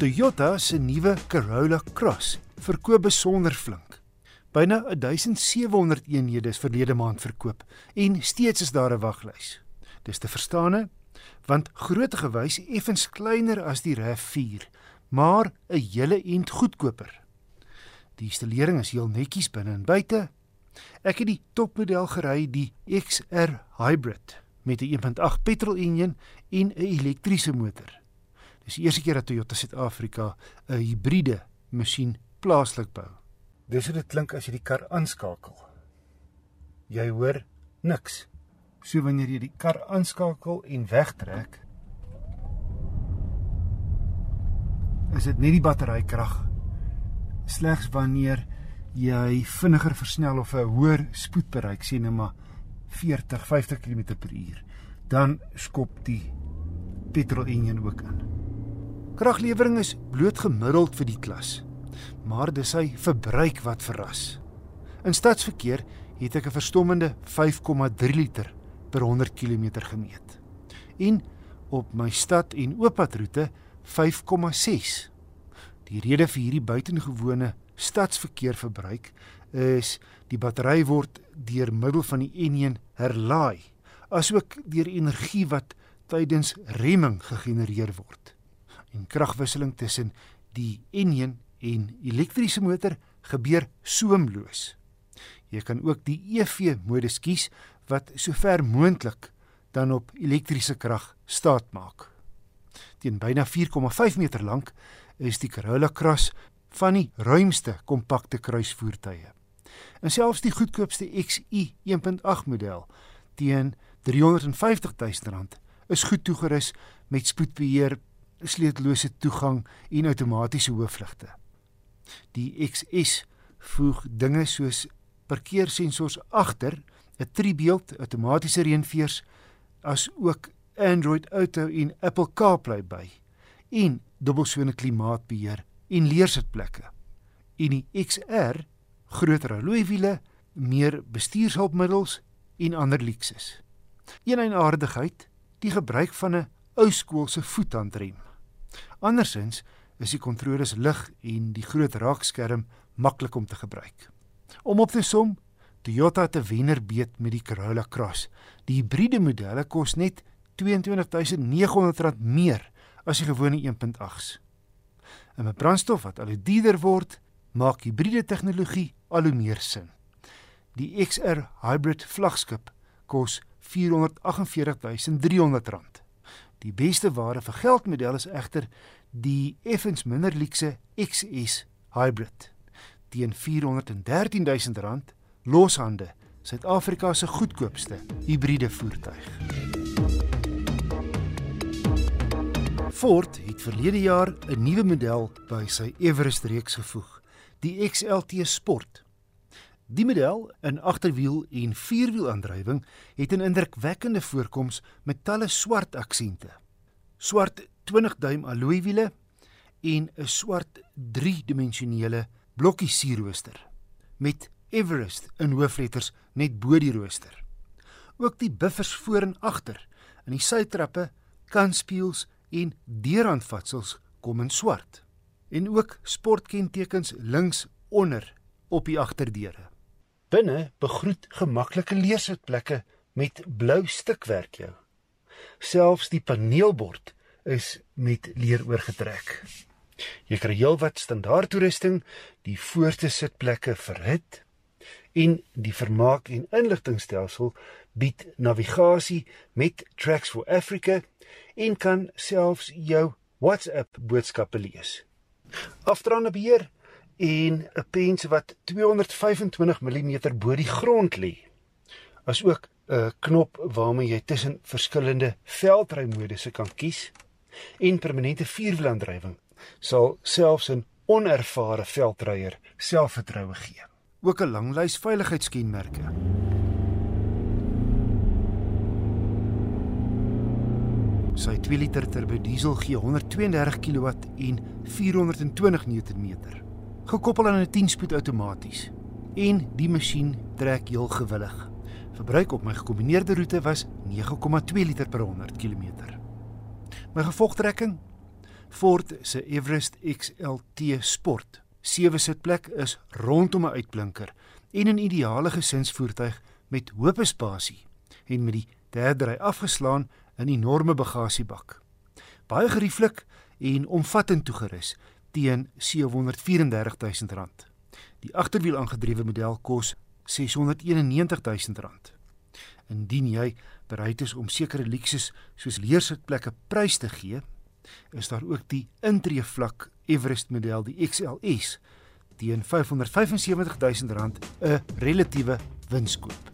Toyota se nuwe Corolla Cross verkoop besonder flink. Byna 1700 eenhede is verlede maand verkoop en steeds is daar 'n waglys. Dis te verstaane want grootegewys effens kleiner as die RAV4, maar 'n hele ent goedkoper. Die installering is heel netjies binne en buite. Ek het die topmodel gery, die XR Hybrid met 'n 1.8 petrol enjin en 'n elektriese motor. Dis die eerste keer dat Toyota Suid-Afrika 'n hibriede masjien plaaslik bou. Dis hoe dit klink as jy die kar aanskakel. Jy hoor niks. So wanneer jy die kar aanskakel en wegtrek, is dit net die batterykrag. Slegs wanneer jy vinniger versnel of 'n hoër spoed bereik, sien nou maar 40, 50 km/h, dan skop die petrol enjin ook in. Kraglewering is bloot gemiddeld vir die klas, maar dis sy verbruik wat verras. In stadsverkeer het ek 'n verstommende 5,3 liter per 100 km gemeet. En op my stad en ooppadroete 5,6. Die rede vir hierdie buitengewone stadsverkeer verbruik is die battery word deur middel van die enjin herlaai, asook deur energie wat tydens remming gegenereer word. En kragwisseling tussen die enjin en elektriese motor gebeur soemloos. Jy kan ook die EV modus kies wat sover moontlik dan op elektriese krag staat maak. Teen byna 4,5 meter lank is die Corolla Cross van die ruimste kompakte kruisvoertuie. En selfs die goedkoopste XI 1.8 model teen R350 000 is goed toegerus met spoedbeheer, sleutellose toegang en outomatiese hoofligte. Die XS voeg dinge soos parkeersensors agter 'n tribeeld, outomatiese reënveers, as ook Android Auto en Apple CarPlay by en dubbelsone klimaatbeheer en leersitplekke. En die XR, groter alloywiele, meer bestuurshulpmiddels en ander luukses. Een eienaardigheid, die gebruik van 'n ou skoolse voethandrem. Andersins is die kontroles lig en die groot raakskerm maklik om te gebruik. Om op te som, Toyota te wenner beet met die Corolla Cross. Die hibriede modelle kos net R22900 meer as die gewone 1.8s. En met brandstof wat al duurder word, maak hibriede tegnologie al hoe meer sin. Die XR Hybrid vlaggenskap kos R448300. Die beste ware vir geld model is egter die effens minder luukse XS Hybrid teen R413000 loshande, Suid-Afrika se goedkoopste hibriede voertuig. Ford het verlede jaar 'n nuwe model by sy Everest reeks gevoeg, die XLT Sport. Die model in agterwiel en vierwielaandrywing het 'n indrukwekkende voorkoms met talle swart aksente. Swart 20 duim alloywiele en 'n swart 3-dimensionele blokkie sierrooster met Everest in hoofletters net bo die rooster. Ook die buffers voor en agter in die sytrappe, kanspieels en deurhandvatsels kom in swart. En ook sportkentekens links onder op die agterdeure. Binne begroet gemaklike leesitplekke met blou stukwerk jou. Selfs die paneelbord is met leer oorgetrek. Jy kry heelwat standaard toerusting, die voorste sitplekke verhit en die vermaak en inligtingstelsel bied navigasie met Tracks for Africa en kan selfs jou WhatsApp boodskappe lees. Afdraande beheer en 'n pens wat 225 mm bo die grond lê. Asook 'n knop waarmee jy tussen verskillende veldrymodusse kan kies en permanente vierwielaandrywing sal selfs 'n onervare veldryer selfvertroue gee. Ook 'n lang lys veiligheidskenmerke. Sy 2 liter turbo diesel gee 132 kW en 420 Nm. Gekoppel aan 'n 10-spoed outomaties. En die masjien trek heel gewillig. Verbruik op my gekombineerde roete was 9,2 liter per 100 km. My gevolgtrekking Ford se Everest XLT Sport. Sewe sitplek is rondom 'n uitblinker en 'n ideale gesinsvoertuig met hoë spasie en met die derde ry afgeslaan in 'n enorme bagasiebak. Baie gerieflik en omvattend toegerus teen R734 000. Die agterwiel aangedrewe model kos R691 000. Indien jy bereid is om sekere luksus soos leersitplekke prys te gee, is daar ook die intree vlak Everest model die XLS teen R575 000 'n relatiewe winskoop.